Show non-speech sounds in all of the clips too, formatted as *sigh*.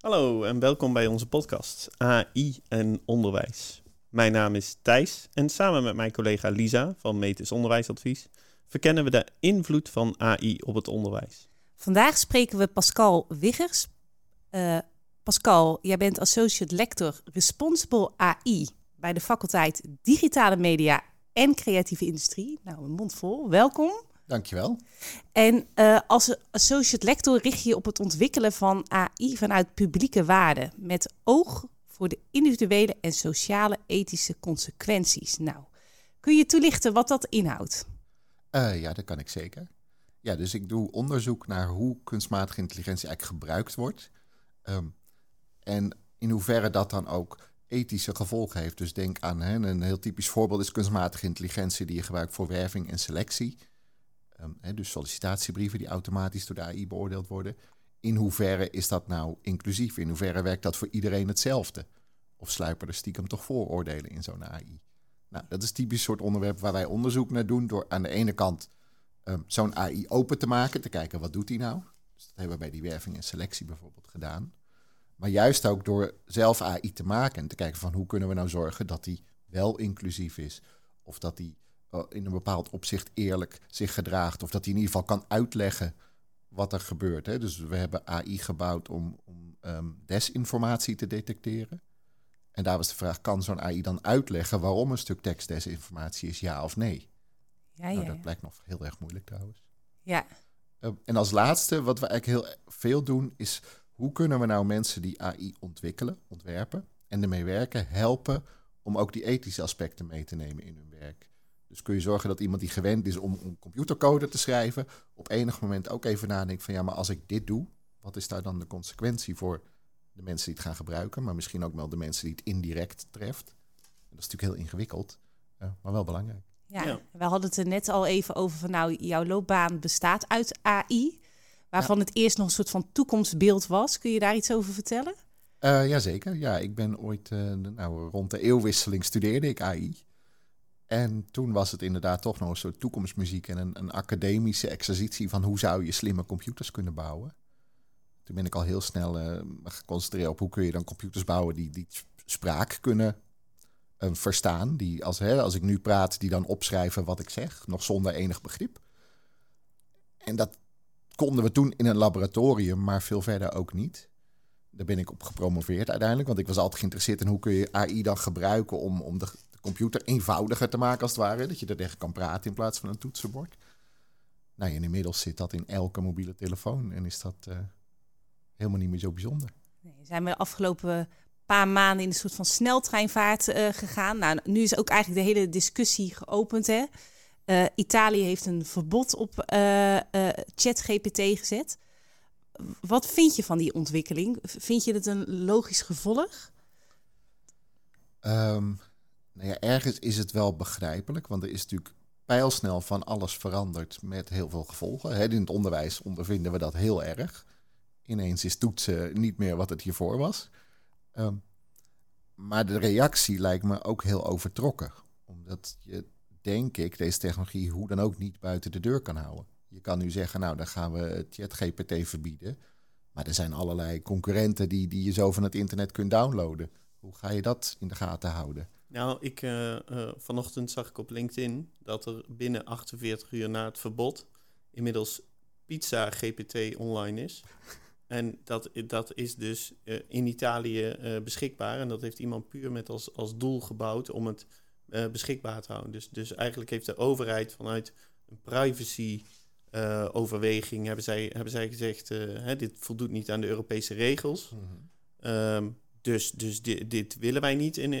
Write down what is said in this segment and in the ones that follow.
Hallo en welkom bij onze podcast AI en onderwijs. Mijn naam is Thijs en samen met mijn collega Lisa van Metis Onderwijsadvies verkennen we de invloed van AI op het onderwijs. Vandaag spreken we Pascal Wiggers. Uh, Pascal, jij bent Associate Lector Responsible AI bij de faculteit Digitale Media en Creatieve Industrie. Nou, een mond vol. Welkom. Dankjewel. En uh, als associate lector richt je op het ontwikkelen van AI vanuit publieke waarden, met oog voor de individuele en sociale ethische consequenties. Nou, kun je toelichten wat dat inhoudt? Uh, ja, dat kan ik zeker. Ja, dus ik doe onderzoek naar hoe kunstmatige intelligentie eigenlijk gebruikt wordt. Um, en in hoeverre dat dan ook ethische gevolgen heeft. Dus denk aan hè, een heel typisch voorbeeld is kunstmatige intelligentie die je gebruikt voor werving en selectie. Hè, dus sollicitatiebrieven die automatisch door de AI beoordeeld worden. In hoeverre is dat nou inclusief? In hoeverre werkt dat voor iedereen hetzelfde? Of sluipen er stiekem toch vooroordelen in zo'n AI? Nou, dat is typisch soort onderwerp waar wij onderzoek naar doen. Door aan de ene kant um, zo'n AI open te maken, te kijken wat doet hij nou. Dus dat hebben we bij die werving en selectie bijvoorbeeld gedaan. Maar juist ook door zelf AI te maken en te kijken van hoe kunnen we nou zorgen dat die wel inclusief is. Of dat die in een bepaald opzicht eerlijk zich gedraagt. Of dat hij in ieder geval kan uitleggen wat er gebeurt. Hè. Dus we hebben AI gebouwd om, om um, desinformatie te detecteren. En daar was de vraag, kan zo'n AI dan uitleggen waarom een stuk tekst desinformatie is, ja of nee? Ja, ja, nou, dat blijkt nog heel erg moeilijk trouwens. Ja. Uh, en als laatste, wat we eigenlijk heel veel doen, is hoe kunnen we nou mensen die AI ontwikkelen, ontwerpen en ermee werken, helpen om ook die ethische aspecten mee te nemen in hun werk? Dus kun je zorgen dat iemand die gewend is om, om computercode te schrijven, op enig moment ook even nadenkt van ja, maar als ik dit doe, wat is daar dan de consequentie voor de mensen die het gaan gebruiken, maar misschien ook wel de mensen die het indirect treft? dat is natuurlijk heel ingewikkeld, maar wel belangrijk. Ja, ja, we hadden het er net al even over van nou, jouw loopbaan bestaat uit AI waarvan het eerst nog een soort van toekomstbeeld was. Kun je daar iets over vertellen? Uh, Jazeker, ja. Ik ben ooit, uh, nou, rond de eeuwwisseling studeerde ik AI. En toen was het inderdaad toch nog een soort toekomstmuziek en een, een academische exercitie van hoe zou je slimme computers kunnen bouwen. Toen ben ik al heel snel uh, geconcentreerd op hoe kun je dan computers bouwen die, die spraak kunnen verstaan. Die als, hè, als ik nu praat, die dan opschrijven wat ik zeg, nog zonder enig begrip. En dat, konden we toen in een laboratorium, maar veel verder ook niet. Daar ben ik op gepromoveerd uiteindelijk, want ik was altijd geïnteresseerd in hoe kun je AI dan gebruiken om, om de, computer eenvoudiger te maken als het ware. Dat je er tegen kan praten in plaats van een toetsenbord. Nou, en inmiddels zit dat in elke mobiele telefoon en is dat uh, helemaal niet meer zo bijzonder. Nee, zijn we afgelopen paar maanden in een soort van sneltreinvaart uh, gegaan. Nou, nu is ook eigenlijk de hele discussie geopend. Hè? Uh, Italië heeft een verbod op ChatGPT gezet. Wat vind je van die ontwikkeling? Vind je het een logisch gevolg? Um, nou ja, ergens is het wel begrijpelijk, want er is natuurlijk pijlsnel van alles veranderd met heel veel gevolgen. In het onderwijs ondervinden we dat heel erg. Ineens is toetsen niet meer wat het hiervoor was. Um, maar de reactie lijkt me ook heel overtrokken. Omdat je denk ik, deze technologie hoe dan ook niet buiten de deur kan houden. Je kan nu zeggen, nou, dan gaan we ChatGPT verbieden. Maar er zijn allerlei concurrenten die, die je zo van het internet kunt downloaden. Hoe ga je dat in de gaten houden? Nou, ik, uh, uh, vanochtend zag ik op LinkedIn dat er binnen 48 uur na het verbod inmiddels Pizza GPT online is. *laughs* En dat, dat is dus uh, in Italië beschikbaar. En dat heeft iemand puur met als, als doel gebouwd om het beschikbaar te houden. Dus, dus eigenlijk heeft de overheid vanuit een privacy overweging hebben zij, hebben zij gezegd, hè, dit voldoet niet aan de Europese regels. Mm -hmm. um, dus dus di dit willen wij niet in,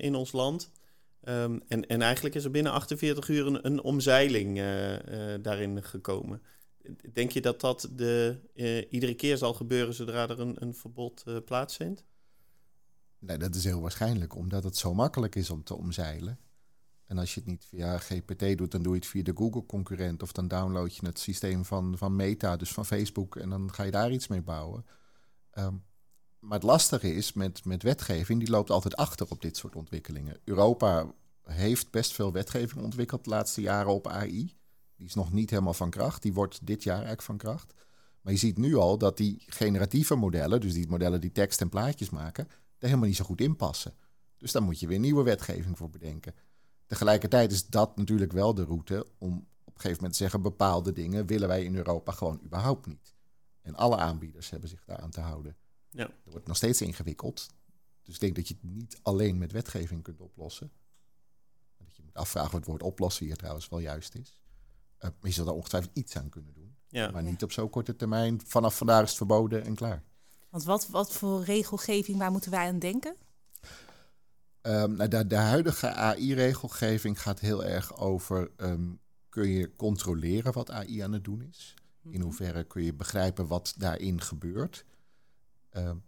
in ons land. Um, en, en eigenlijk is er binnen 48 uur een, omzeiling daarin gekomen. Denk je dat dat de, iedere keer zal gebeuren zodra er een, een verbod plaatsvindt? Nee, dat is heel waarschijnlijk, omdat het zo makkelijk is om te omzeilen. En als je het niet via GPT doet, dan doe je het via de Google-concurrent. Of dan download je het systeem van, van Meta, dus van Facebook, en dan ga je daar iets mee bouwen. Um, maar het lastige is met, met wetgeving, die loopt altijd achter op dit soort ontwikkelingen. Europa heeft best veel wetgeving ontwikkeld de laatste jaren op AI. Die is nog niet helemaal van kracht. Die wordt dit jaar eigenlijk van kracht. Maar je ziet nu al dat die generatieve modellen, dus die modellen die tekst en plaatjes maken, er helemaal niet zo goed in passen. Dus daar moet je weer nieuwe wetgeving voor bedenken. Tegelijkertijd is dat natuurlijk wel de route om op een gegeven moment te zeggen: bepaalde dingen willen wij in Europa gewoon überhaupt niet. En alle aanbieders hebben zich daaraan te houden. Ja. Dat wordt nog steeds ingewikkeld. Dus ik denk dat je het niet alleen met wetgeving kunt oplossen. Dat je moet afvragen wat het woord oplossen hier trouwens wel juist is. Uh, maar je zal daar ongetwijfeld iets aan kunnen doen. Ja. Maar niet op zo'n korte termijn. Vanaf vandaag is het verboden en klaar. Want wat, wat voor regelgeving, waar moeten wij aan denken? Um, nou, de, de, huidige AI-regelgeving gaat heel erg over... Um, kun je controleren wat AI aan het doen is? In Mhm. hoeverre kun je begrijpen wat daarin gebeurt? Um,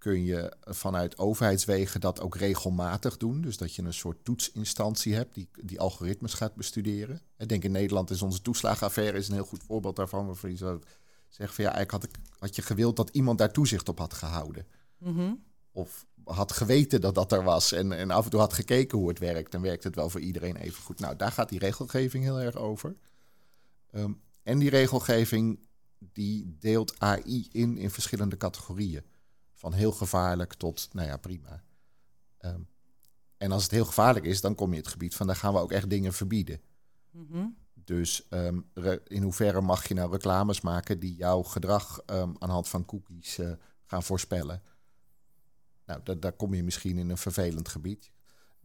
kun je vanuit overheidswegen dat ook regelmatig doen. Dus dat je een soort toetsinstantie hebt die, die algoritmes gaat bestuderen. Ik denk in Nederland is onze toeslagenaffaire is een heel goed voorbeeld daarvan. Waarvan je zou zeggen van ja, eigenlijk had, ik, had je gewild dat iemand daar toezicht op had gehouden. Mhm. Of had geweten dat dat er was en, en af en toe had gekeken hoe het werkt. Dan werkt het wel voor iedereen even goed. Nou, daar gaat die regelgeving heel erg over. Um, en die regelgeving die deelt AI in in verschillende categorieën. Van heel gevaarlijk tot, nou ja, prima. Um, en als het heel gevaarlijk is, dan kom je het gebied van, dan gaan we ook echt dingen verbieden. Mhm. Dus um, in hoeverre mag je nou reclames maken die jouw gedrag um, aan de hand van cookies uh, gaan voorspellen? Nou, da daar kom je misschien in een vervelend gebied.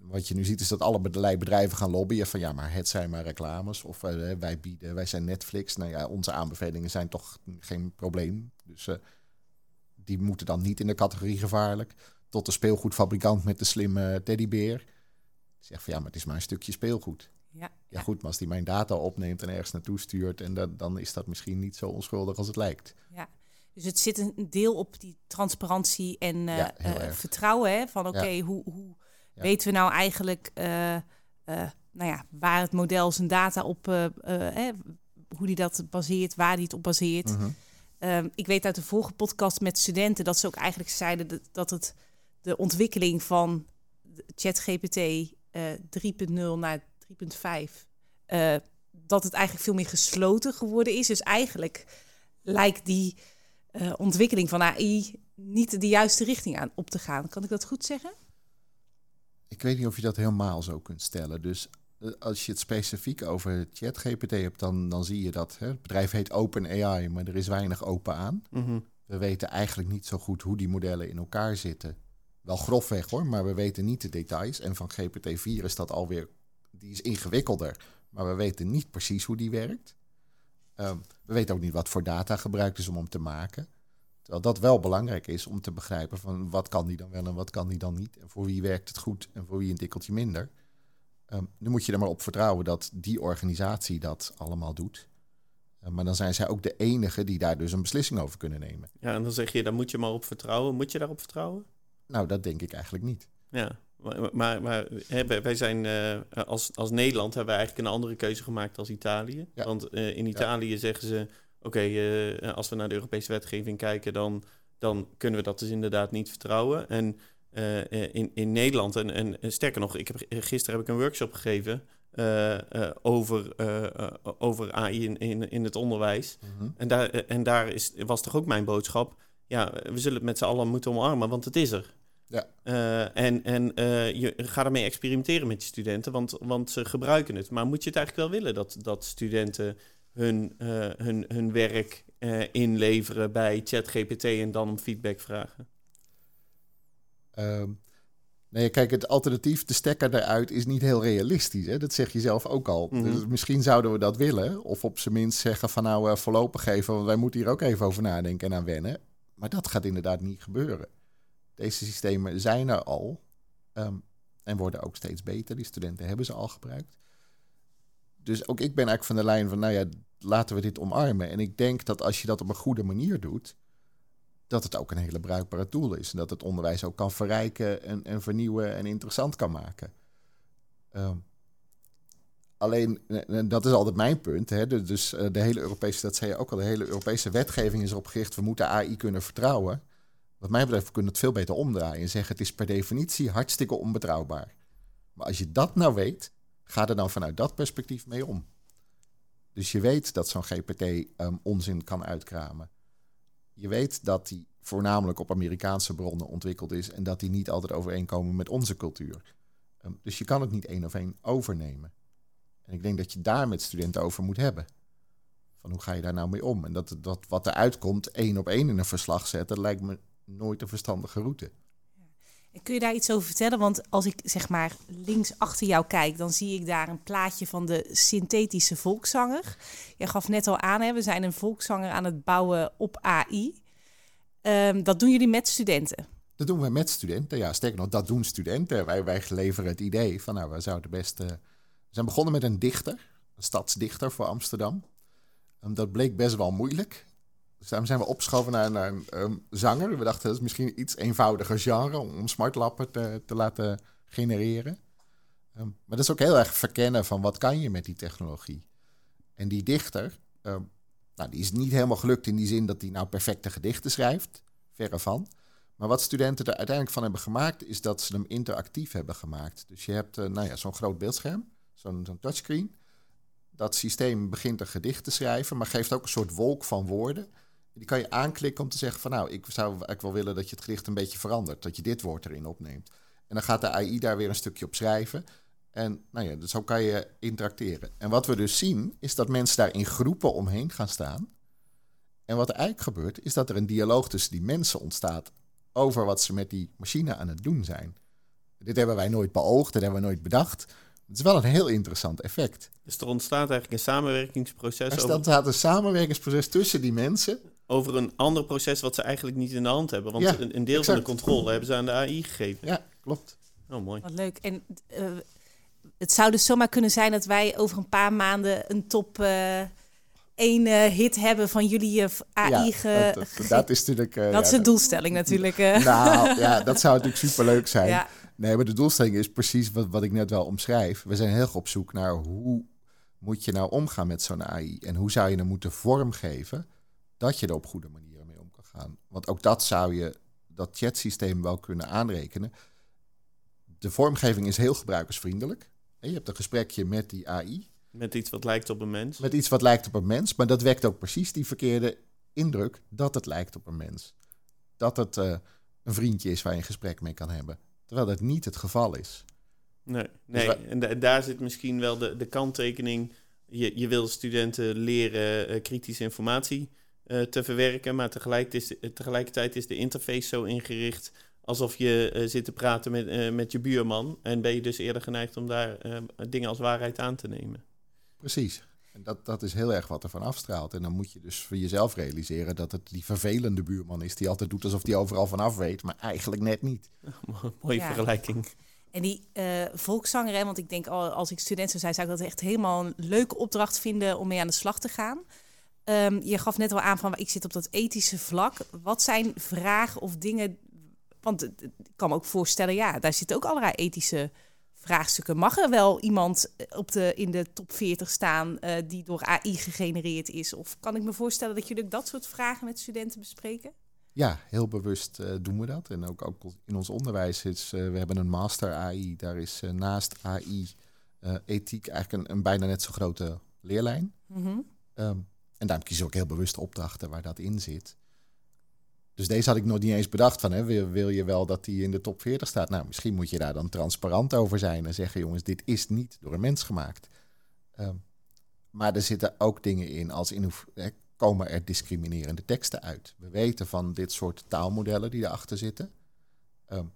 Wat je nu ziet is dat allerlei bedrijven gaan lobbyen van ja, maar het zijn maar reclames. Of uh, wij bieden, wij zijn Netflix. Nou ja, onze aanbevelingen zijn toch geen probleem. Dus uh, die moeten dan niet in de categorie gevaarlijk. Tot de speelgoedfabrikant met de slimme teddybeer. Zegt van ja, maar het is maar een stukje speelgoed. Ja, ja, goed, maar als die mijn data opneemt en ergens naartoe stuurt, en dan, dan is dat misschien niet zo onschuldig als het lijkt. Ja, dus het zit een deel op die transparantie en uh, Ja, uh, erg. vertrouwen. Hè? Van oké, Ja. hoe, hoe Ja. weten we nou eigenlijk uh, uh, nou ja, waar het model zijn data op, uh, hè, hoe die dat baseert, waar die het op baseert. Mhm. Um, ik weet uit de vorige podcast met studenten dat ze ook eigenlijk zeiden dat, dat het de ontwikkeling van ChatGPT uh, 3.0 naar 3.5, uh, dat het eigenlijk veel meer gesloten geworden is. Dus eigenlijk lijkt die uh, ontwikkeling van AI niet de juiste richting aan op te gaan. Kan ik dat goed zeggen? Ik weet niet of je dat helemaal zo kunt stellen. Dus uh, als je het specifiek over ChatGPT hebt, dan, dan zie je dat hè, het bedrijf heet OpenAI, maar er is weinig open aan. Mm -hmm. We weten eigenlijk niet zo goed hoe die modellen in elkaar zitten. Wel grofweg hoor, maar we weten niet de details. En van GPT-4 is dat alweer, die is ingewikkelder. Maar we weten niet precies hoe die werkt. Um, we weten ook niet wat voor data gebruikt is om hem te maken. Terwijl dat wel belangrijk is om te begrijpen van wat kan die dan wel en wat kan die dan niet. En voor wie werkt het goed en voor wie een tikkeltje minder. Um, nu moet je er maar op vertrouwen dat die organisatie dat allemaal doet. Uh, maar dan zijn zij ook de enige die daar dus een beslissing over kunnen nemen. Ja, en dan zeg je, daar moet je maar op vertrouwen. Moet je daarop vertrouwen? Nou, dat denk ik eigenlijk niet. Ja, maar, maar, maar hè, wij zijn uh, als, als Nederland hebben we eigenlijk een andere keuze gemaakt als Italië. Ja. Want uh, in Italië ja. zeggen ze, okay, uh, als we naar de Europese wetgeving kijken, dan, dan kunnen we dat dus inderdaad niet vertrouwen. En uh, in, in Nederland, en, en sterker nog, ik heb, gisteren heb ik een workshop gegeven over, over AI in, in, in het onderwijs. Mm -hmm. En daar, en daar is, was toch ook mijn boodschap, ja, we zullen het met z'n allen moeten omarmen, want het is er. Ja. En en je gaat ermee experimenteren met je studenten, want, want ze gebruiken het. Maar moet je het eigenlijk wel willen dat, dat studenten hun, uh, hun, hun werk inleveren bij ChatGPT en dan om feedback vragen? Um, nee, kijk, het alternatief, de stekker eruit, is niet heel realistisch. Hè? Dat zeg je zelf ook al. Mhm. Mm -hmm. Dus misschien zouden we dat willen. Of op zijn minst zeggen van nou voorlopig even, want wij moeten hier ook even over nadenken en aan wennen. Maar dat gaat inderdaad niet gebeuren. Deze systemen zijn er al um, en worden ook steeds beter. Die studenten hebben ze al gebruikt. Dus ook ik ben eigenlijk van de lijn van, nou ja, laten we dit omarmen. En ik denk dat als je dat op een goede manier doet, dat het ook een hele bruikbare tool is. En dat het onderwijs ook kan verrijken en, en vernieuwen en interessant kan maken. Um, alleen, en dat is altijd mijn punt. Hè, dus de hele Europese, dat zei je ook al, de hele Europese wetgeving is erop gericht, we moeten AI kunnen vertrouwen. Wat mij betreft kunnen we het veel beter omdraaien en zeggen het is per definitie hartstikke onbetrouwbaar. Maar als je dat nou weet, ga er dan vanuit dat perspectief mee om. Dus je weet dat zo'n GPT um, onzin kan uitkramen. je weet dat die voornamelijk op Amerikaanse bronnen ontwikkeld is en dat die niet altijd overeenkomen met onze cultuur. Ehm, dus je kan het niet één of één overnemen. En ik denk dat je daar met studenten over moet hebben. Van hoe ga je daar nou mee om? En dat, dat wat eruit komt, één op één in een verslag zetten, lijkt me nooit een verstandige route. Kun je daar iets over vertellen? Want als ik zeg maar links achter jou kijk, dan zie ik daar een plaatje van de synthetische volkszanger. Je gaf net al aan, hè, we zijn een volkszanger aan het bouwen op AI. Ehm, dat doen jullie met studenten? Dat doen we met studenten. Ja, sterker nog, dat doen studenten. Wij, wij leveren het idee van, nou, we zouden best... Uh, we zijn begonnen met een dichter, een stadsdichter voor Amsterdam. Um, dat bleek best wel moeilijk. Dus daarom zijn we opgeschoven naar, een um, zanger. We dachten, dat is misschien iets eenvoudiger genre om smartlappen te, te laten genereren. Um, maar dat is ook heel erg verkennen van wat kan je met die technologie. En die dichter, um, nou, die is niet helemaal gelukt in die zin dat hij nou perfecte gedichten schrijft. Verre van. Maar wat studenten er uiteindelijk van hebben gemaakt, is dat ze hem interactief hebben gemaakt. Dus je hebt uh, nou ja, zo'n groot beeldscherm, zo'n touchscreen. Dat systeem begint een gedicht te schrijven, maar geeft ook een soort wolk van woorden. Die kan je aanklikken om te zeggen van nou, ik zou eigenlijk wel willen dat je het gedicht een beetje verandert. Dat je dit woord erin opneemt. En dan gaat de AI daar weer een stukje op schrijven. En nou ja, dus zo kan je interacteren. En wat we dus zien, is dat mensen daar in groepen omheen gaan staan. En wat er eigenlijk gebeurt, is dat er een dialoog tussen die mensen ontstaat over wat ze met die machine aan het doen zijn. Dit hebben wij nooit beoogd, dit hebben we nooit bedacht. Het is wel een heel interessant effect. Dus er ontstaat eigenlijk een samenwerkingsproces. Er ontstaat een samenwerkingsproces tussen die mensen over een ander proces wat ze eigenlijk niet in de hand hebben. Want een, deel van de controle hebben ze aan de AI gegeven. Ja, klopt. Oh, mooi. Wat leuk. En uh, het zou dus zomaar kunnen zijn dat wij over een paar maanden een top uh, één uh, hit hebben van jullie AI. Ja, dat, dat, dat, is natuurlijk. dat ja, is de doelstelling natuurlijk. Nou ja, *laughs* dat zou natuurlijk superleuk zijn. Ja. Nee, maar de doelstelling is precies wat, wat ik net wel omschrijf. We zijn heel erg op zoek naar hoe moet je nou omgaan met zo'n AI en hoe zou je hem moeten vormgeven dat je er op goede manieren mee om kan gaan. Want ook dat zou je dat chatsysteem wel kunnen aanrekenen. De vormgeving is heel gebruikersvriendelijk. Je hebt een gesprekje met die AI. Met iets wat lijkt op een mens. Met iets wat lijkt op een mens. Maar dat wekt ook precies die verkeerde indruk dat het lijkt op een mens. Dat het uh, een vriendje is waar je een gesprek mee kan hebben. Terwijl dat niet het geval is. Nee, nee. Dus en daar zit misschien wel de, de kanttekening. Je, je wil studenten leren uh, kritische informatie uh, te verwerken. Maar tegelijk is, tegelijkertijd is de interface zo ingericht alsof je uh, zit te praten met, uh, met je buurman. En ben je dus eerder geneigd om daar dingen als waarheid aan te nemen. Precies. En dat, dat is heel erg wat er van afstraalt. En dan moet je dus voor jezelf realiseren dat het die vervelende buurman is die altijd doet alsof hij overal vanaf weet, maar eigenlijk net niet. *laughs* Mooie vergelijking. En die uh, volkszanger, want ik denk als ik student zou zijn, zou ik dat echt helemaal een leuke opdracht vinden om mee aan de slag te gaan. Um, je gaf net al aan van ik zit op dat ethische vlak. Wat zijn vragen of dingen? Want ik kan me ook voorstellen, ja, daar zitten ook allerlei ethische vraagstukken. Mag er wel iemand eh, op de, in de top 40 staan uh, die door AI gegenereerd is? Of kan ik me voorstellen dat jullie dat soort vragen met studenten bespreken? Ja, heel bewust uh, doen we dat. En ook, ook in ons onderwijs is, we hebben een master AI. Daar is naast AI ethiek eigenlijk een, een, bijna net zo grote leerlijn. Mm -hmm. um, en daarom kiezen we ook heel bewust opdrachten waar dat in zit. Dus deze had ik nog niet eens bedacht van, hè, wil, wil je wel dat die in de top 40 staat? Nou, misschien moet je daar dan transparant over zijn en zeggen, jongens, dit is niet door een mens gemaakt. Um, maar er zitten ook dingen in als in komen er discriminerende teksten uit. We weten van dit soort taalmodellen die erachter zitten. Um,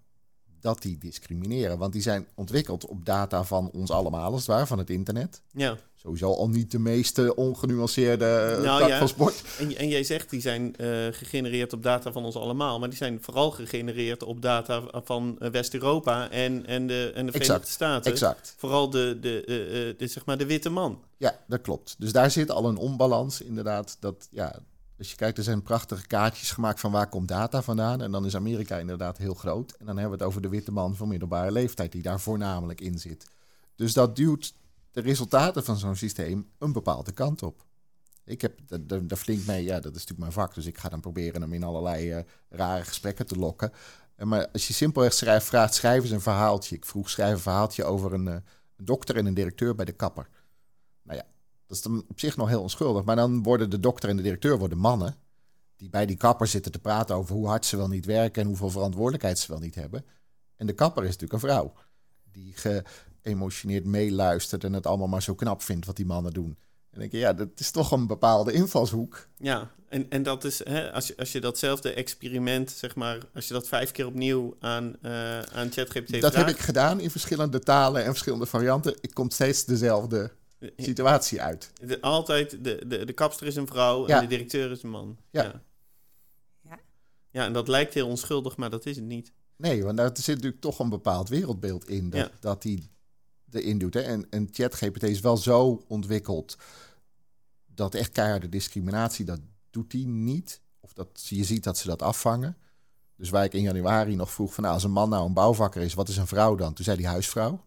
dat die discrimineren. Want die zijn ontwikkeld op data van ons allemaal, als het ware, van het internet. Ja. Sowieso al niet de meeste ongenuanceerde eh, nou, ja. van sport. En, en, jij zegt, die zijn uh, gegenereerd op data van ons allemaal. Maar die zijn vooral gegenereerd op data van eh, West-Europa en, en de, en de Verenigde Staten. Exact. Vooral de, de, uh, de, zeg maar de witte man. Ja, dat klopt. Dus daar zit al een onbalans inderdaad. Dat, ja, dus je kijkt, er zijn prachtige kaartjes gemaakt van waar komt data vandaan. En dan is Amerika inderdaad heel groot. En dan hebben we het over de witte man van middelbare leeftijd die daar voornamelijk in zit. Dus dat duwt de resultaten van zo'n systeem een bepaalde kant op. Ik heb daar flink mee, ja, dat is natuurlijk mijn vak. Dus ik ga dan proberen hem in allerlei uh, rare gesprekken te lokken. Uh, maar als je simpelweg schrijft, vraagt, schrijf eens een verhaaltje. Ik vroeg, schrijf een verhaaltje over een, uh, een dokter en een directeur bij de kapper. Nou ja, dat is dan op zich nog heel onschuldig. Maar dan worden de dokter en de directeur worden mannen. die bij die kapper zitten te praten over hoe hard ze wel niet werken en hoeveel verantwoordelijkheid ze wel niet hebben. En de kapper is natuurlijk een vrouw die geëmotioneerd meeluistert en het allemaal maar zo knap vindt wat die mannen doen. En denk je, ja, dat is toch een bepaalde invalshoek. Ja, en, en dat is, hè, als, je, als je datzelfde experiment, zeg maar, als je dat vijf keer opnieuw aan, uh, aan ChatGPT Dat heb ik gedaan in verschillende talen en verschillende varianten. Ik kom steeds dezelfde situatie uit. De, altijd, de, de, de kapster is een vrouw en de directeur is een man. Ja. ja. Ja. ja, en dat lijkt heel onschuldig, maar dat is het niet. Nee, want daar zit natuurlijk toch een bepaald wereldbeeld in dat, dat die erin doet. Hè? En, en ChatGPT is wel zo ontwikkeld dat echt keiharde discriminatie, dat doet hij niet. Of dat je ziet dat ze dat afvangen. Dus waar ik in januari nog vroeg van nou, als een man nou een bouwvakker is, wat is een vrouw dan? Toen zei die huisvrouw.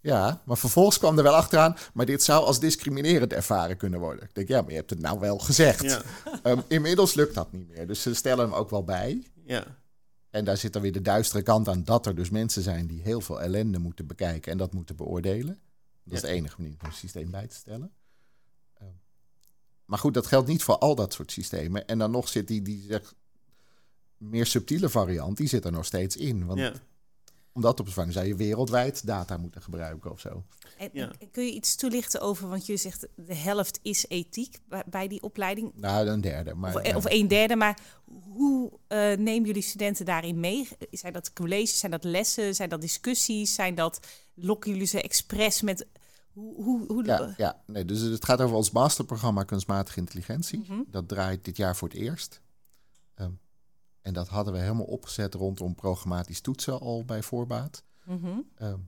Ja, maar vervolgens kwam er wel achteraan, maar dit zou als discriminerend ervaren kunnen worden. Ik denk, ja, maar je hebt het nou wel gezegd. Ja. *laughs* Ehm, inmiddels lukt dat niet meer, dus ze stellen hem ook wel bij. Ja. En daar zit dan weer de duistere kant aan dat er dus mensen zijn die heel veel ellende moeten bekijken en dat moeten beoordelen. Dat is de enige manier om het systeem bij te stellen. Ehm, maar goed, dat geldt niet voor al dat soort systemen. En dan nog zit die, die zeg, meer subtiele variant, die zit er nog steeds in. Want ja om dat op te vangen, zou je wereldwijd data moeten gebruiken of zo. En, Kun je iets toelichten over, want je zegt de helft is ethiek bij, die opleiding? Nou, een derde. Maar, of, of een derde, maar hoe uh, nemen jullie studenten daarin mee? Zijn dat colleges, zijn dat lessen, zijn dat discussies, zijn dat, lokken jullie ze expres met... Hoe, hoe, hoe ja, ja, nee, dus het gaat over ons masterprogramma kunstmatige intelligentie. Mhm. Dat draait dit jaar voor het eerst. Um, en dat hadden we helemaal opgezet rondom programmatisch toetsen al bij voorbaat. Mhm. Ehm,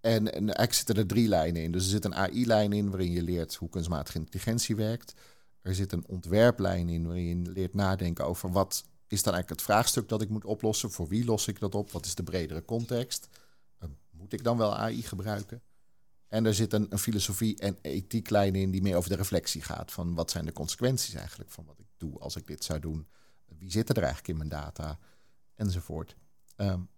en, en eigenlijk zitten er drie lijnen in. Dus er zit een AI-lijn in waarin je leert hoe kunstmatige intelligentie werkt. Er zit een ontwerplijn in waarin je leert nadenken over wat is dan eigenlijk het vraagstuk dat ik moet oplossen. Voor wie los ik dat op? Wat is de bredere context? Ehm, moet ik dan wel AI gebruiken? En er zit een, een filosofie- en ethieklijn in die meer over de reflectie gaat. Van wat zijn de consequenties eigenlijk van wat ik doe als ik dit zou doen? Wie zit er eigenlijk in mijn data, enzovoort. Um,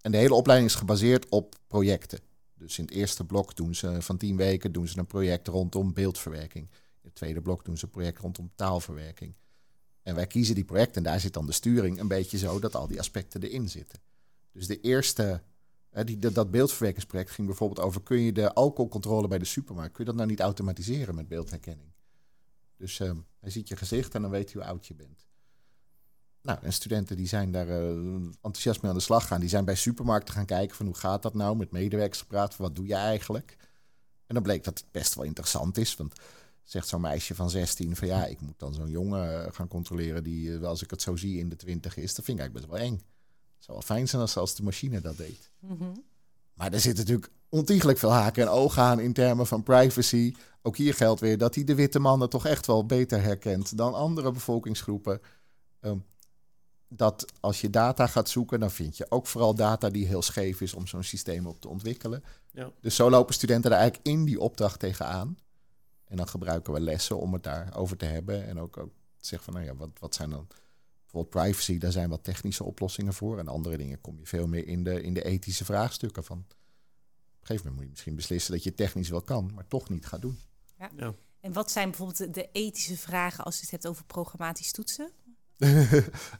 en de hele opleiding is gebaseerd op projecten. Dus in het eerste blok doen ze van tien weken doen ze een project rondom beeldverwerking. In het tweede blok doen ze een project rondom taalverwerking. En wij kiezen die projecten en daar zit dan de sturing een beetje zo dat al die aspecten erin zitten. Dus de eerste, die, dat beeldverwerkingsproject ging bijvoorbeeld over: kun je de alcoholcontrole bij de supermarkt, kun je dat nou niet automatiseren met beeldherkenning? Dus uh, hij ziet je gezicht en dan weet hij hoe oud je bent. Nou, en studenten die zijn daar uh, enthousiast mee aan de slag gaan. Die zijn bij supermarkten gaan kijken van hoe gaat dat nou? Met medewerkers gepraat van wat doe je eigenlijk? En dan bleek dat het best wel interessant is. Want zegt zo'n meisje van 16 van ja, ik moet dan zo'n jongen eh, gaan controleren die, eh, als ik het zo zie, in de 20 is. Dat vind ik eigenlijk best wel eng. Het zou wel fijn zijn als, als de machine dat deed. Mhm. Maar er zit natuurlijk ontiegelijk veel haken en ogen aan in termen van privacy. Ook hier geldt weer dat hij de witte mannen toch echt wel beter herkent dan andere bevolkingsgroepen. Um, dat als je data gaat zoeken, dan vind je ook vooral data die heel scheef is om zo'n systeem op te ontwikkelen. Ja. Dus zo lopen studenten er eigenlijk in die opdracht tegenaan. En dan gebruiken we lessen om het daarover te hebben. En ook, ook zeggen van, nou ja, wat, wat zijn dan bijvoorbeeld privacy, daar zijn wat technische oplossingen voor. En andere dingen kom je veel meer in de, in de ethische vraagstukken van. Op een gegeven moment moet je misschien beslissen dat je technisch wel kan, maar toch niet gaat doen. Ja. ja. En wat zijn bijvoorbeeld de ethische vragen als je het hebt over programmatisch toetsen?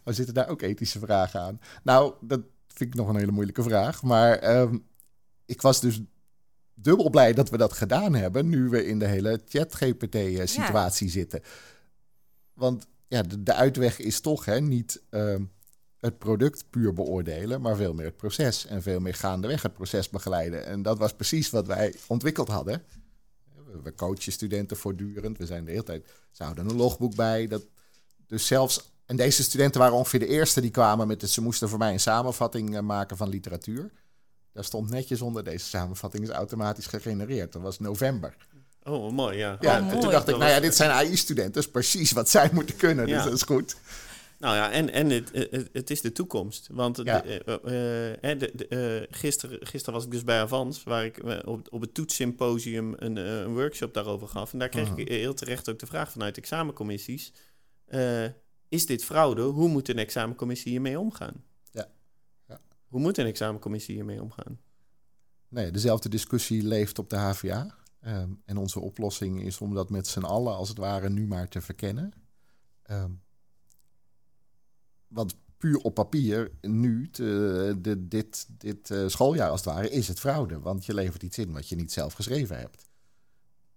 Maar *laughs* zitten daar ook ethische vragen aan? Nou, dat vind ik nog een hele moeilijke vraag. Maar ehm, ik was dus dubbel blij dat we dat gedaan hebben. nu we in de hele ChatGPT-situatie zitten. Want ja, de, de, uitweg is toch hè, niet ehm, het product puur beoordelen, maar veel meer het proces. En veel meer gaandeweg het proces begeleiden. En dat was precies wat wij ontwikkeld hadden. We coachen studenten voortdurend. We zijn de hele tijd. Ze houden een logboek bij. Dat, dus zelfs en deze studenten waren ongeveer de eerste die kwamen met het. Ze moesten voor mij een samenvatting eh, maken van literatuur. Daar stond netjes onder deze samenvatting is automatisch gegenereerd. Dat was november. Oh, mooi, ja. Ja, oh, toen dacht ik, nou ja, dit zijn AI-studenten. Dat is precies wat zij moeten kunnen. Dus dat is goed. Nou ja, en, en het, het, het is de toekomst. Want ja. de, uh, gisteren, gisteren was ik dus bij Avans, waar ik op, op het toetssymposium een, een workshop daarover gaf. En daar kreeg ik heel terecht ook de vraag vanuit examencommissies is dit fraude? Hoe moet een examencommissie hiermee omgaan? Ja. ja. Hoe moet een examencommissie hiermee omgaan? Nee, dezelfde discussie leeft op de HVA. Ehm, en onze oplossing is om dat met z'n allen, als het ware, nu maar te verkennen. Um, want puur op papier, nu, te, de, dit, dit uh, schooljaar als het ware, is het fraude. Want je levert iets in wat je niet zelf geschreven hebt.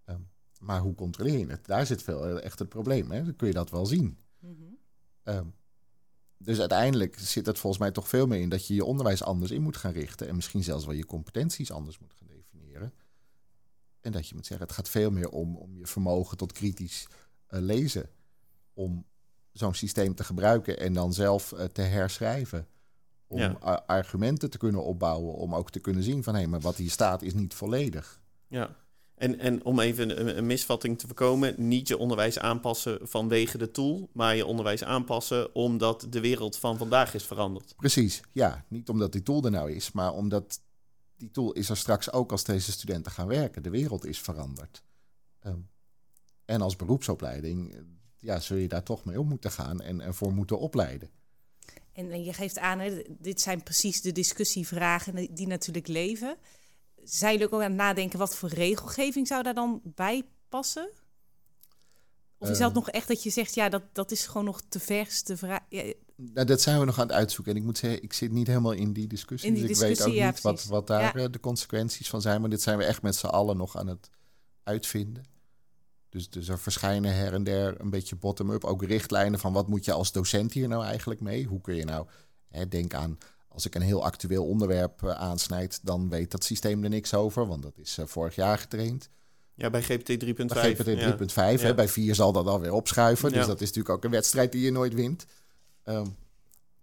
Um, maar hoe controleer je het? Daar zit veel echt het probleem. Hè? Dan kun je dat wel zien. Mm um, dus uiteindelijk zit het volgens mij toch veel meer in dat je je onderwijs anders in moet gaan richten. En misschien zelfs wel je competenties anders moet gaan definiëren. En dat je moet zeggen, het gaat veel meer om, om je vermogen tot kritisch uh, lezen. Om zo'n systeem te gebruiken en dan zelf uh, te herschrijven. Om ja. argumenten te kunnen opbouwen, om ook te kunnen zien van hé, hey, maar wat hier staat is niet volledig. Ja, en, en om even een, een, misvatting te voorkomen, niet je onderwijs aanpassen vanwege de tool, maar je onderwijs aanpassen omdat de wereld van vandaag is veranderd. Precies, ja. Niet omdat die tool er nou is, maar omdat die tool is er straks ook als deze studenten gaan werken. De wereld is veranderd. Um, en als beroepsopleiding ja, zul je daar toch mee om moeten gaan en ervoor moeten opleiden. En, en je geeft aan, hè, dit zijn precies de discussievragen die natuurlijk leven zijn jullie ook aan het nadenken wat voor regelgeving zou daar dan bij passen? Of is dat ehm. nog echt dat je zegt, ja, dat, dat is gewoon nog te vers te vraag? Ja. Nou, dat zijn we nog aan het uitzoeken. En ik moet zeggen, ik zit niet helemaal in die discussie. In die dus discussie, ik weet ook niet wat, wat daar eh, de consequenties van zijn. Maar dit zijn we echt met z'n allen nog aan het uitvinden. Dus, dus er verschijnen her en der een beetje bottom-up ook richtlijnen van wat moet je als docent hier nou eigenlijk mee? Hoe kun je nou, hè, denk aan als ik een heel actueel onderwerp uh, aansnijd, dan weet dat systeem er niks over, want dat is uh, vorig jaar getraind. Ja, bij GPT 3.5. Bij GPT 3.5, ja. bij 4 zal dat dan weer opschuiven. Dus dat is natuurlijk ook een wedstrijd die je nooit wint. Um,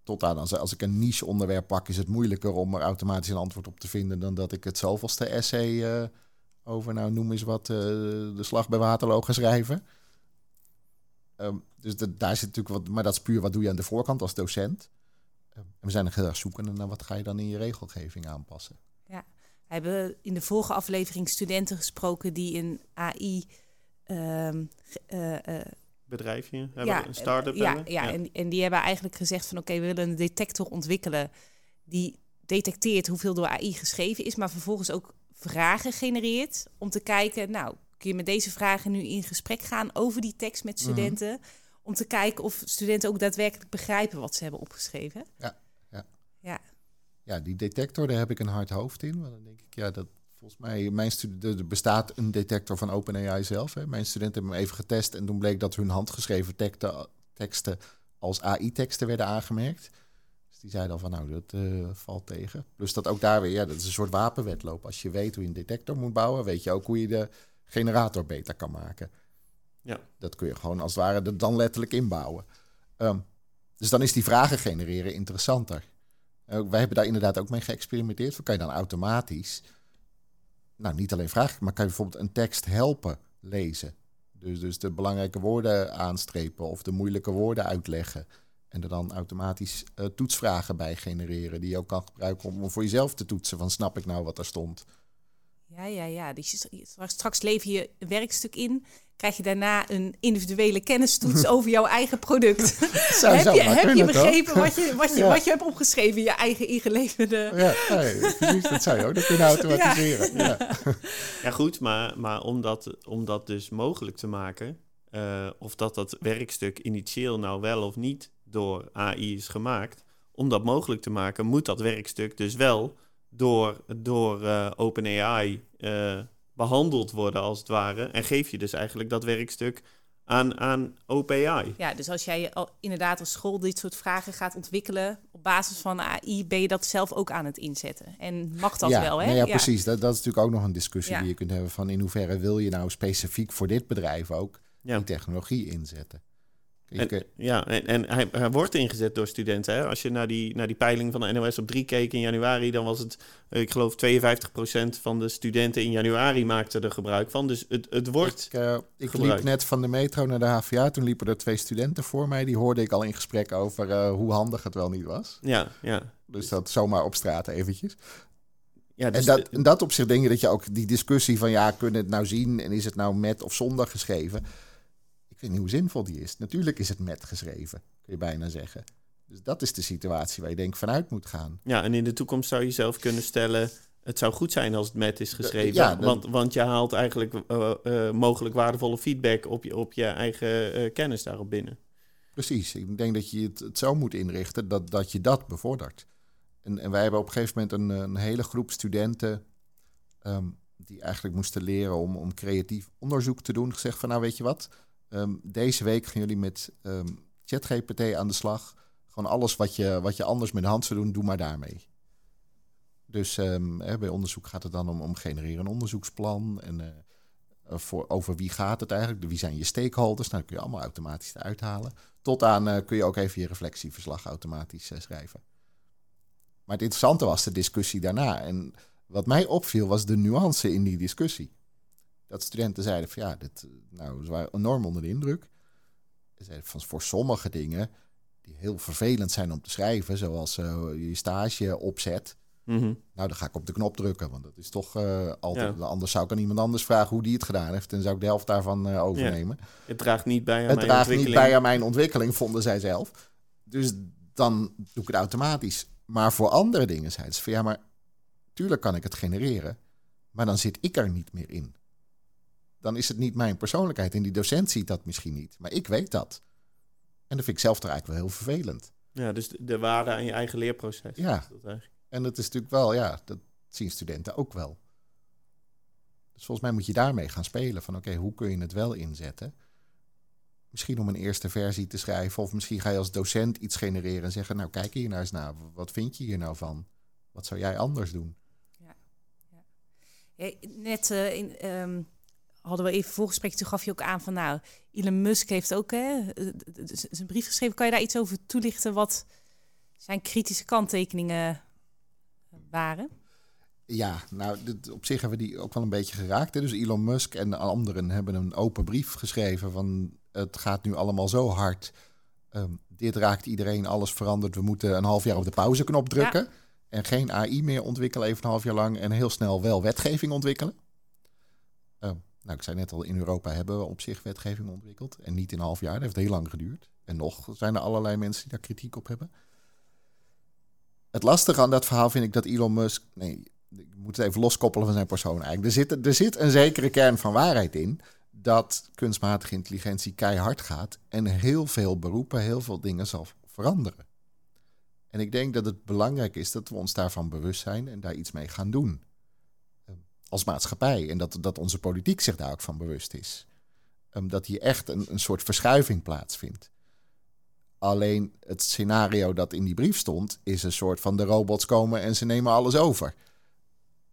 tot aan, als, als ik een niche onderwerp pak, is het moeilijker om er automatisch een antwoord op te vinden dan dat ik het zoveelste essay uh, over, nou noem eens wat, de slag bij Waterloo ga schrijven. Um, dus de, daar zit natuurlijk wat, maar dat is puur wat doe je aan de voorkant als docent. En we zijn nog heel erg zoekende naar wat ga je dan in je regelgeving aanpassen. Ja, we hebben in de vorige aflevering studenten gesproken die een AI... Um, uh, uh, bedrijfje hebben, ja, een start-up ja, Ja, ja. En, en die hebben eigenlijk gezegd van oké, we willen een detector ontwikkelen die detecteert hoeveel door AI geschreven is, maar vervolgens ook vragen genereert om te kijken, nou, kun je met deze vragen nu in gesprek gaan over die tekst met mhm. studenten? Om te kijken of studenten ook daadwerkelijk begrijpen wat ze hebben opgeschreven. Ja, ja. Ja, ja die detector, daar heb ik een hard hoofd in. Want dan denk ik, ja, dat volgens mij, mijn er bestaat een detector van OpenAI zelf. Hè. Mijn studenten hebben hem even getest en toen bleek dat hun handgeschreven teksten, teksten als AI-teksten werden aangemerkt. Dus die zeiden al van, nou, dat uh, valt tegen. Plus dat ook daar weer, ja, dat is een soort wapenwetloop. Als je weet hoe je een detector moet bouwen, weet je ook hoe je de generator beter kan maken. Ja. Dat kun je gewoon als het ware dan letterlijk inbouwen. Um, dus dan is die vragen genereren interessanter. Uh, wij hebben daar inderdaad ook mee geëxperimenteerd. Kan je dan automatisch, nou niet alleen vragen, maar kan je bijvoorbeeld een tekst helpen lezen. Dus, dus de belangrijke woorden aanstrepen of de moeilijke woorden uitleggen. En er dan automatisch uh, toetsvragen bij genereren die je ook kan gebruiken om voor jezelf te toetsen van snap ik nou wat er stond. Ja, ja, ja. Dus straks lever je een werkstuk in. Krijg je daarna een individuele kennistoets *laughs* over jouw eigen product. *laughs* heb je, heb je begrepen wat je, wat, je, wat je hebt opgeschreven, je eigen ingeleverde... Ja, precies, dat zou je ook nog kunnen *laughs* automatiseren. Ja, ja. ja goed, maar, maar om, dat, om dat dus mogelijk te maken... Uh, of dat dat werkstuk initieel nou wel of niet door AI is gemaakt... om dat mogelijk te maken, moet dat werkstuk dus wel door, door uh, OpenAI uh, behandeld worden, als het ware. En geef je dus eigenlijk dat werkstuk aan, aan OpenAI. Ja, dus als jij al, inderdaad als school dit soort vragen gaat ontwikkelen op basis van AI, ben je dat zelf ook aan het inzetten. En mag dat wel, hè? Nou ja, precies. Dat, dat is natuurlijk ook nog een discussie die je kunt hebben van in hoeverre wil je nou specifiek voor dit bedrijf ook die technologie inzetten. En, ja, en, en hij, hij, wordt ingezet door studenten. Hè? Als je naar die, naar die peiling van de NOS op 3 keek in januari, dan was het, ik geloof, 52% van de studenten in januari maakten er gebruik van. Dus het, het wordt. Ik, uh, ik liep net van de metro naar de HVA. Toen liepen er twee studenten voor mij. Die hoorde ik al in gesprek over uh, hoe handig het wel niet was. Ja, ja. Dus dat zomaar op straat eventjes. Ja, dus en dat, dat opzicht denk je dat je ook die discussie van ja, kunnen het nou zien en is het nou met of zonder geschreven weet niet hoe zinvol die is. Natuurlijk is het met geschreven, kun je bijna zeggen. Dus dat is de situatie waar je denk vanuit moet gaan. Ja, en in de toekomst zou je zelf kunnen stellen... het zou goed zijn als het met is geschreven. Ja, want, want je haalt eigenlijk uh, uh, mogelijk waardevolle feedback op je, op je eigen uh, kennis daarop binnen. Precies. Ik denk dat je het, het zo moet inrichten dat, dat je dat bevordert. En, en wij hebben op een gegeven moment een, een hele groep studenten ehm, die eigenlijk moesten leren om, om creatief onderzoek te doen. Gezegd van nou weet je wat, ehm, deze week gaan jullie met um, ChatGPT aan de slag. Gewoon alles wat je, wat je anders met de hand zou doen, doe maar daarmee. Dus bij onderzoek gaat het dan om, om genereren een onderzoeksplan en uh, voor, over wie gaat het eigenlijk, wie zijn je stakeholders. Nou, dat kun je allemaal automatisch eruit halen. Tot aan uh, kun je ook even je reflectieverslag automatisch schrijven. Maar het interessante was de discussie daarna. En wat mij opviel was de nuance in die discussie. Dat studenten zeiden van ja, dit, nou, ze waren enorm onder de indruk. Ze zeiden van voor sommige dingen die heel vervelend zijn om te schrijven, zoals uh, je stage opzet. Mm -hmm. Nou, dan ga ik op de knop drukken, want dat is toch uh, altijd. Ja. Anders zou ik aan iemand anders vragen hoe die het gedaan heeft en zou ik de helft daarvan uh, overnemen. Ja. Het draagt niet bij aan het mijn draagt ontwikkeling. niet bij aan mijn ontwikkeling, vonden zij zelf. Dus dan doe ik het automatisch. Maar voor andere dingen zeiden ze van ja, maar tuurlijk kan ik het genereren, maar dan zit ik er niet meer in. Dan is het niet mijn persoonlijkheid en die docent ziet dat misschien niet, maar ik weet dat. En dat vind ik zelf toch eigenlijk wel heel vervelend. Ja, dus de, de waarde aan je eigen leerproces. Ja, is dat eigenlijk. en dat is natuurlijk wel, ja, dat zien studenten ook wel. Dus volgens mij moet je daarmee gaan spelen. Van oké, hoe kun je het wel inzetten? Misschien om een eerste versie te schrijven. Of misschien ga je als docent iets genereren en zeggen... nou, kijk hier nou eens naar. Wat vind je hier nou van? Wat zou jij anders doen? Ja, ja. ja net uh, in, um, hadden we even voorgesprek. Toen gaf je ook aan van... nou, Elon Musk heeft ook hè, zijn brief geschreven. Kan je daar iets over toelichten? Wat zijn kritische kanttekeningen waren? Ja, nou, dit, op zich hebben we die ook wel een beetje geraakt. Hè? Dus Elon Musk en anderen hebben een open brief geschreven van het gaat nu allemaal zo hard. Um, dit raakt iedereen, alles verandert. We moeten een half jaar op de pauzeknop drukken. Ja. En geen AI meer ontwikkelen, even een half jaar lang. En heel snel wel wetgeving ontwikkelen. Nou, ik zei net al, in Europa hebben we op zich wetgeving ontwikkeld. En niet in een half jaar, dat heeft heel lang geduurd. En nog zijn er allerlei mensen die daar kritiek op hebben. Het lastige aan dat verhaal vind ik dat Elon Musk... Nee, ik moet het even loskoppelen van zijn persoon eigenlijk. Er zit, er zit een zekere kern van waarheid in dat kunstmatige intelligentie keihard gaat en heel veel beroepen, heel veel dingen zal veranderen. En ik denk dat het belangrijk is dat we ons daarvan bewust zijn en daar iets mee gaan doen. Als maatschappij. En dat, dat onze politiek zich daar ook van bewust is. Dat hier echt een, een soort verschuiving plaatsvindt. Alleen het scenario dat in die brief stond, is een soort van de robots komen en ze nemen alles over.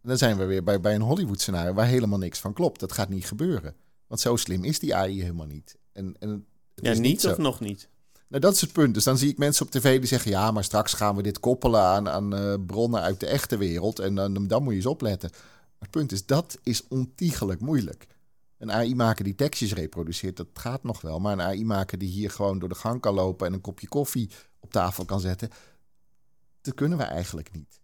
Dan zijn we weer bij, bij een Hollywood scenario waar helemaal niks van klopt. Dat gaat niet gebeuren. Want zo slim is die AI helemaal niet. En, en het ja, is niet, niet of nog niet? Nou, dat is het punt. Dus dan zie ik mensen op tv die zeggen... ja, maar straks gaan we dit koppelen aan, aan uh, bronnen uit de echte wereld... en dan, dan moet je eens opletten. Het punt is, dat is ontiegelijk moeilijk. Een AI maken die tekstjes reproduceert, dat gaat nog wel. Maar een AI maken die hier gewoon door de gang kan lopen... en een kopje koffie op tafel kan zetten... dat kunnen we eigenlijk niet.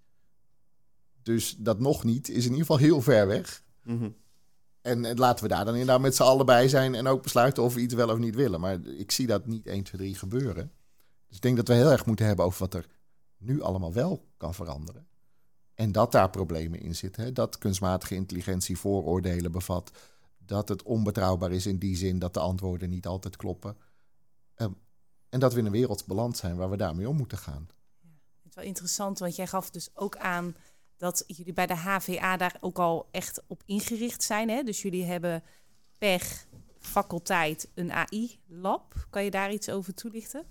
Dus dat nog niet is in ieder geval heel ver weg. Mm -hmm. En, en, laten we daar dan inderdaad met z'n allen bij zijn en ook besluiten of we iets wel of niet willen. Maar ik zie dat niet 1, 2, 3 gebeuren. Dus ik denk dat we heel erg moeten hebben over wat er nu allemaal wel kan veranderen. En dat daar problemen in zitten. Hè? Dat kunstmatige intelligentie vooroordelen bevat. Dat het onbetrouwbaar is in die zin dat de antwoorden niet altijd kloppen. Um, en dat we in een wereld beland zijn waar we daarmee om moeten gaan. Ja, het is wel interessant, want jij gaf dus ook aan dat jullie bij de HVA daar ook al echt op ingericht zijn. Hè? Dus jullie hebben per faculteit een AI-lab. Kan je daar iets over toelichten?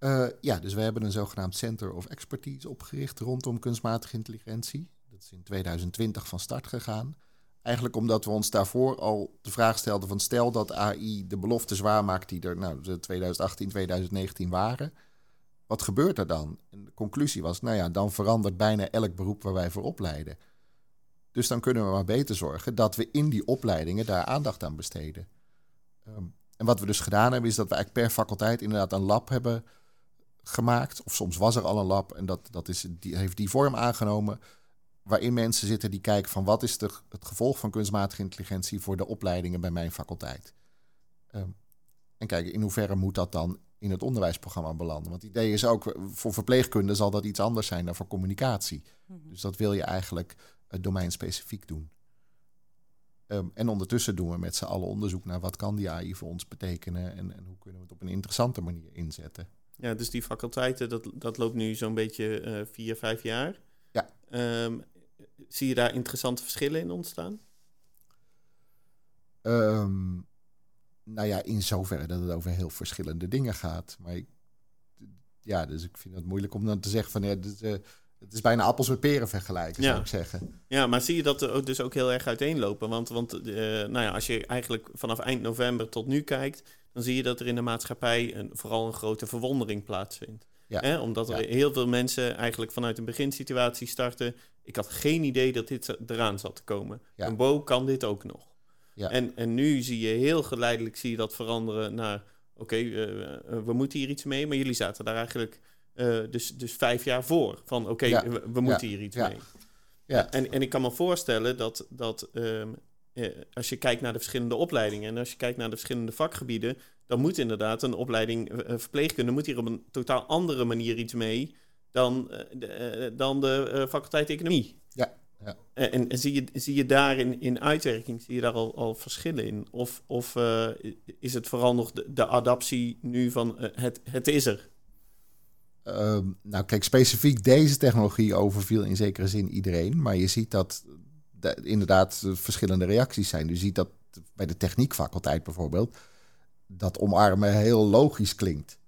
Uh, ja, dus we hebben een zogenaamd Center of Expertise opgericht rondom kunstmatige intelligentie. Dat is in 2020 van start gegaan. Eigenlijk omdat we ons daarvoor al de vraag stelden van stel dat AI de beloftes waarmaakt die er nou, 2018, 2019 waren wat gebeurt er dan? En de conclusie was, nou ja, dan verandert bijna elk beroep waar wij voor opleiden. Dus dan kunnen we maar beter zorgen dat we in die opleidingen daar aandacht aan besteden. Um, en wat we dus gedaan hebben, is dat we eigenlijk per faculteit inderdaad een lab hebben gemaakt. Of soms was er al een lab en dat, dat is, die, heeft die vorm aangenomen. Waarin mensen zitten die kijken van wat is de, het gevolg van kunstmatige intelligentie voor de opleidingen bij mijn faculteit. Um, en kijken in hoeverre moet dat dan in het onderwijsprogramma belanden. Want het idee is ook, voor verpleegkunde zal dat iets anders zijn dan voor communicatie. Mm -hmm. Dus dat wil je eigenlijk uh, domeinspecifiek doen. Ehm, en ondertussen doen we met z'n allen onderzoek naar wat kan die AI voor ons betekenen en, en hoe kunnen we het op een interessante manier inzetten. Ja, dus die faculteiten, dat, dat loopt nu zo'n beetje uh, vier, vijf jaar. Ja. Ehm, zie je daar interessante verschillen in ontstaan? Um, nou ja, in zoverre dat het over heel verschillende dingen gaat. Maar ik, ja, dus ik vind het moeilijk om dan te zeggen van ja, dit, uh, het is bijna appels met peren vergelijken, zou ik zeggen. Ja, maar zie je dat er dus ook heel erg uiteenlopen? Want, want uh, nou ja, als je eigenlijk vanaf eind november tot nu kijkt, dan zie je dat er in de maatschappij een, vooral een grote verwondering plaatsvindt. Ja. Omdat er heel veel mensen eigenlijk vanuit een beginsituatie starten. Ik had geen idee dat dit eraan zat te komen. Ja. En Bo kan dit ook nog. Ja. En, en nu zie je heel geleidelijk zie je dat veranderen naar... Oké, uh, we moeten hier iets mee. Maar jullie zaten daar eigenlijk uh, dus, dus vijf jaar voor. Van oké, okay, we, we, moeten hier iets mee. Ja. En, en ik kan me voorstellen dat, dat um, als je kijkt naar de verschillende opleidingen... en als je kijkt naar de verschillende vakgebieden dan moet inderdaad een opleiding uh, verpleegkunde moet hier op een totaal andere manier iets mee dan, de, dan de faculteit economie. Ja. ja. En, en, zie, je, zie je daar in, in uitwerking, zie je daar al, al verschillen in? Of, of is het vooral nog de, de adaptie nu van het, het is er? Um, nou, kijk, specifiek deze technologie overviel in zekere zin iedereen. Maar je ziet dat de, inderdaad verschillende reacties zijn. Je ziet dat bij de techniekfaculteit bijvoorbeeld dat omarmen heel logisch klinkt.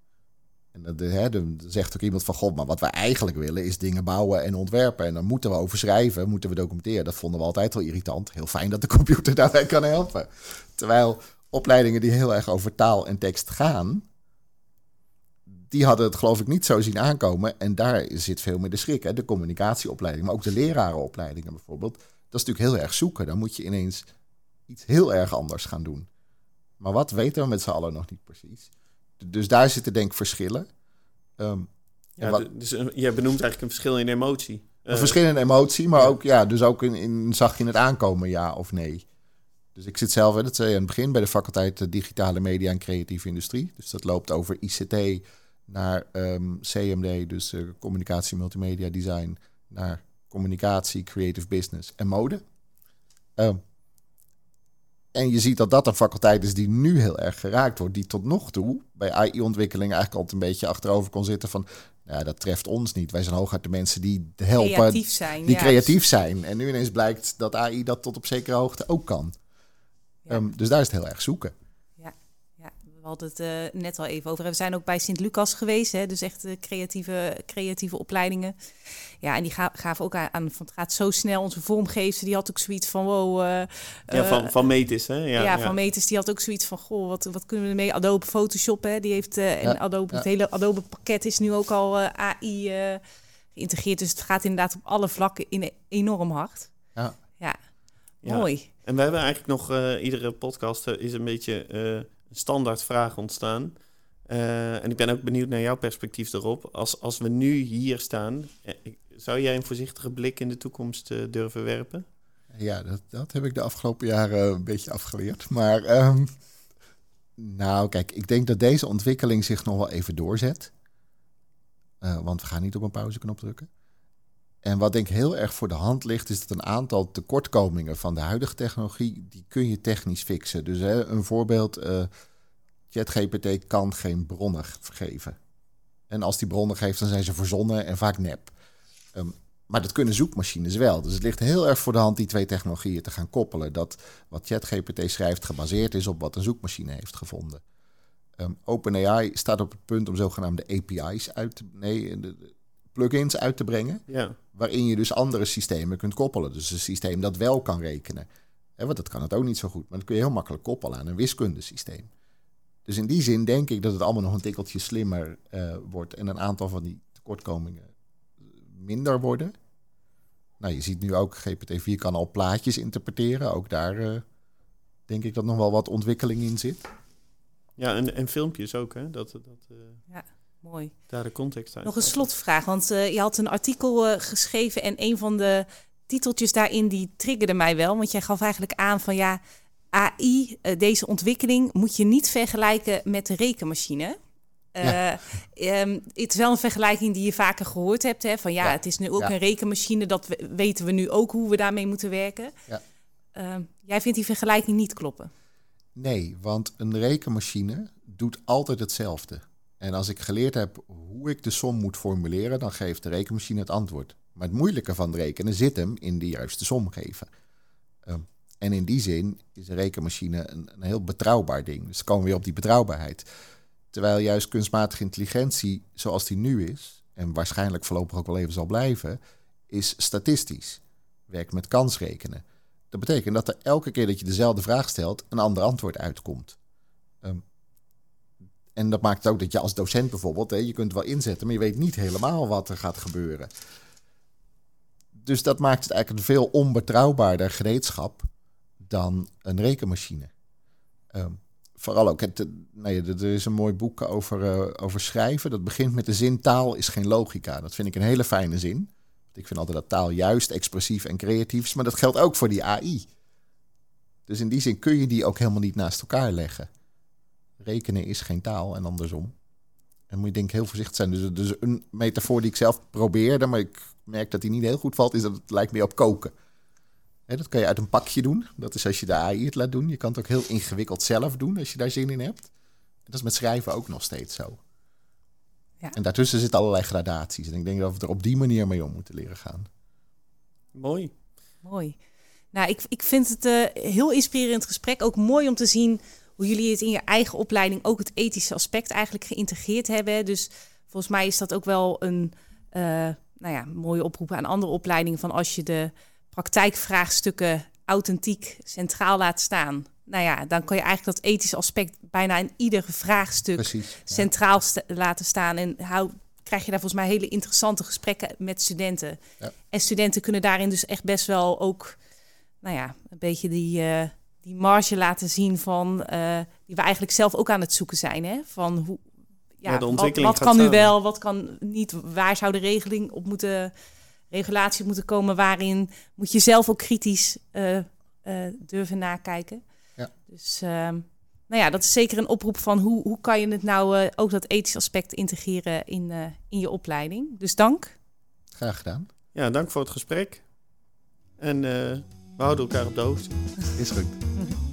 En hè, dan zegt ook iemand van, god, maar wat wij eigenlijk willen is dingen bouwen en ontwerpen. En dan moeten we over schrijven, moeten we documenteren. Dat vonden we altijd wel irritant. Heel fijn dat de computer *laughs* daarbij kan helpen. Terwijl opleidingen die heel erg over taal en tekst gaan, die hadden het geloof ik niet zo zien aankomen. En daar zit veel meer de schrik. Hè? De communicatieopleiding, maar ook de lerarenopleidingen bijvoorbeeld. Dat is natuurlijk heel erg zoeken. Dan moet je ineens iets heel erg anders gaan doen. Maar wat weten we met z'n allen nog niet precies. Dus daar zitten denk ik verschillen. Um, ja, wat, dus je benoemt eigenlijk een verschil in emotie. Een uh, verschil in emotie, maar ook, ja, dus ook in, in, zag je het aankomen, ja of nee. Dus ik zit zelf, dat zei je aan het begin, bij de faculteit Digitale Media en Creatieve Industrie. Dus dat loopt over ICT naar um, CMD, dus uh, Communicatie, Multimedia, Design, naar Communicatie, Creative Business en Mode. Um, en je ziet dat dat een faculteit is die nu heel erg geraakt wordt. Die tot nog toe bij AI-ontwikkeling eigenlijk altijd een beetje achterover kon zitten van... Nou, dat treft ons niet. Wij zijn hooguit de mensen die helpen. Creatief zijn. Die creatief zijn. En nu ineens blijkt dat AI dat tot op zekere hoogte ook kan. Ja. Um, dus daar is het heel erg zoeken hadden het uh, net al even over. We zijn ook bij Sint-Lucas geweest, hè, dus echt creatieve, creatieve opleidingen. Ja, en die gaven ook aan, van het gaat zo snel. Onze vormgever, die had ook zoiets van, wow... Uh, ja, van, uh, van Metis, hè? Ja, ja, van Metis, die had ook zoiets van, goh, wat, wat kunnen we ermee? Adobe Photoshop, hè, die heeft... en ja, Adobe, het hele Adobe pakket is nu ook al AI geïntegreerd. Dus het gaat inderdaad op alle vlakken in, enorm hard. Ja. Ja, mooi. En we hebben eigenlijk nog, iedere podcast is een beetje standaard vraag ontstaan. Uh, en ik ben ook benieuwd naar jouw perspectief erop. Als, als we nu hier staan, eh, zou jij een voorzichtige blik in de toekomst uh, durven werpen? Ja, dat, dat heb ik de afgelopen jaren een beetje afgeleerd. Maar um, nou, kijk, ik denk dat deze ontwikkeling zich nog wel even doorzet. Want we gaan niet op een pauzeknop drukken. En wat denk ik heel erg voor de hand ligt, is dat een aantal tekortkomingen van de huidige technologie, die kun je technisch fixen. Dus hè, een voorbeeld, uh, ChatGPT kan geen bronnen geven. En als die bronnen geeft, dan zijn ze verzonnen en vaak nep. Um, maar dat kunnen zoekmachines wel. Dus het ligt heel erg voor de hand die twee technologieën te gaan koppelen. Dat wat ChatGPT schrijft gebaseerd is op wat een zoekmachine heeft gevonden. Um, OpenAI staat op het punt om zogenaamde API's uit te... Nee, de, plugins uit te brengen. Ja. Waarin je dus andere systemen kunt koppelen. Dus een systeem dat wel kan rekenen. Hè, want dat kan het ook niet zo goed. Maar dat kun je heel makkelijk koppelen aan een wiskundesysteem. Dus in die zin denk ik dat het allemaal nog een tikkeltje slimmer uh, wordt. En een aantal van die tekortkomingen minder worden. Nou, je ziet nu ook, GPT-4 kan al plaatjes interpreteren. Ook daar uh, denk ik dat nog wel wat ontwikkeling in zit. Ja, en, en filmpjes ook, hè? Dat, dat, uh... ja. Mooi. Daar de context uit. Nog een slotvraag, want uh, je had een artikel uh, geschreven en een van de titeltjes daarin die triggerde mij wel, want jij gaf eigenlijk aan van ja, AI, uh, eh, deze ontwikkeling moet je niet vergelijken met de rekenmachine. Ja. Um, het is wel een vergelijking die je vaker gehoord hebt, hè, van ja, ja. het is nu ook ja. een rekenmachine, dat we, weten we nu ook hoe we daarmee moeten werken. Ja. ehm, jij vindt die vergelijking niet kloppen. Nee, want een rekenmachine doet altijd hetzelfde. En als ik geleerd heb hoe ik de som moet formuleren, dan geeft de rekenmachine het antwoord. Maar het moeilijke van het rekenen zit hem in de juiste som geven. Ehm, en in die zin is een rekenmachine een, een heel betrouwbaar ding. Dus komen we weer op die betrouwbaarheid. Terwijl juist kunstmatige intelligentie, zoals die nu is, en waarschijnlijk voorlopig ook wel even zal blijven, is statistisch. Werkt met kansrekenen. Dat betekent dat er elke keer dat je dezelfde vraag stelt, een ander antwoord uitkomt. En dat maakt ook dat je als docent bijvoorbeeld, hè, je kunt wel inzetten, maar je weet niet helemaal wat er gaat gebeuren. Dus dat maakt het eigenlijk een veel onbetrouwbaarder gereedschap dan een rekenmachine. Um, vooral ook, het, nee, er is een mooi boek over, uh, over schrijven. Dat begint met de zin taal is geen logica. Dat vind ik een hele fijne zin. Ik vind altijd dat taal juist expressief en creatief is, maar dat geldt ook voor die AI. Dus in die zin kun je die ook helemaal niet naast elkaar leggen. Rekenen is geen taal en andersom. En moet je denk ik heel voorzichtig zijn. Dus, dus een metafoor die ik zelf probeerde, maar ik merk dat die niet heel goed valt, is dat het lijkt meer op koken. dat kan je uit een pakje doen. Dat is als je de AI het laat doen. Je kan het ook heel ingewikkeld zelf doen als je daar zin in hebt. Dat is met schrijven ook nog steeds zo. Ja. En daartussen zitten allerlei gradaties. En ik denk dat we er op die manier mee om moeten leren gaan. Mooi. Mooi. Nou, ik, ik vind het een uh, heel inspirerend gesprek. Ook mooi om te zien hoe jullie het in je eigen opleiding ook het ethische aspect eigenlijk geïntegreerd hebben. Dus volgens mij is dat ook wel een uh, nou ja, mooie oproep aan andere opleidingen. Van als je de praktijkvraagstukken authentiek centraal laat staan nou ja, dan kan je eigenlijk dat ethische aspect bijna in ieder vraagstuk centraal laten staan. En hou, krijg je daar volgens mij hele interessante gesprekken met studenten. Ja. En studenten kunnen daarin dus echt best wel ook, nou ja, een beetje die, uh, die marge laten zien van uh, die we eigenlijk zelf ook aan het zoeken zijn. Hè? Van hoe, ja, wat, wat kan nu wel, wat kan niet, waar zou de regeling op moeten, regulatie moeten komen, waarin moet je zelf ook kritisch uh, durven nakijken. Ja. Dus ehm, nou ja, dat is zeker een oproep van hoe, hoe kan je het nou uh, ook dat ethische aspect integreren in, uh, in je opleiding. Dus dank. Graag gedaan. Ja, dank voor het gesprek. En uh, we houden elkaar op de hoogte. Is goed. *laughs*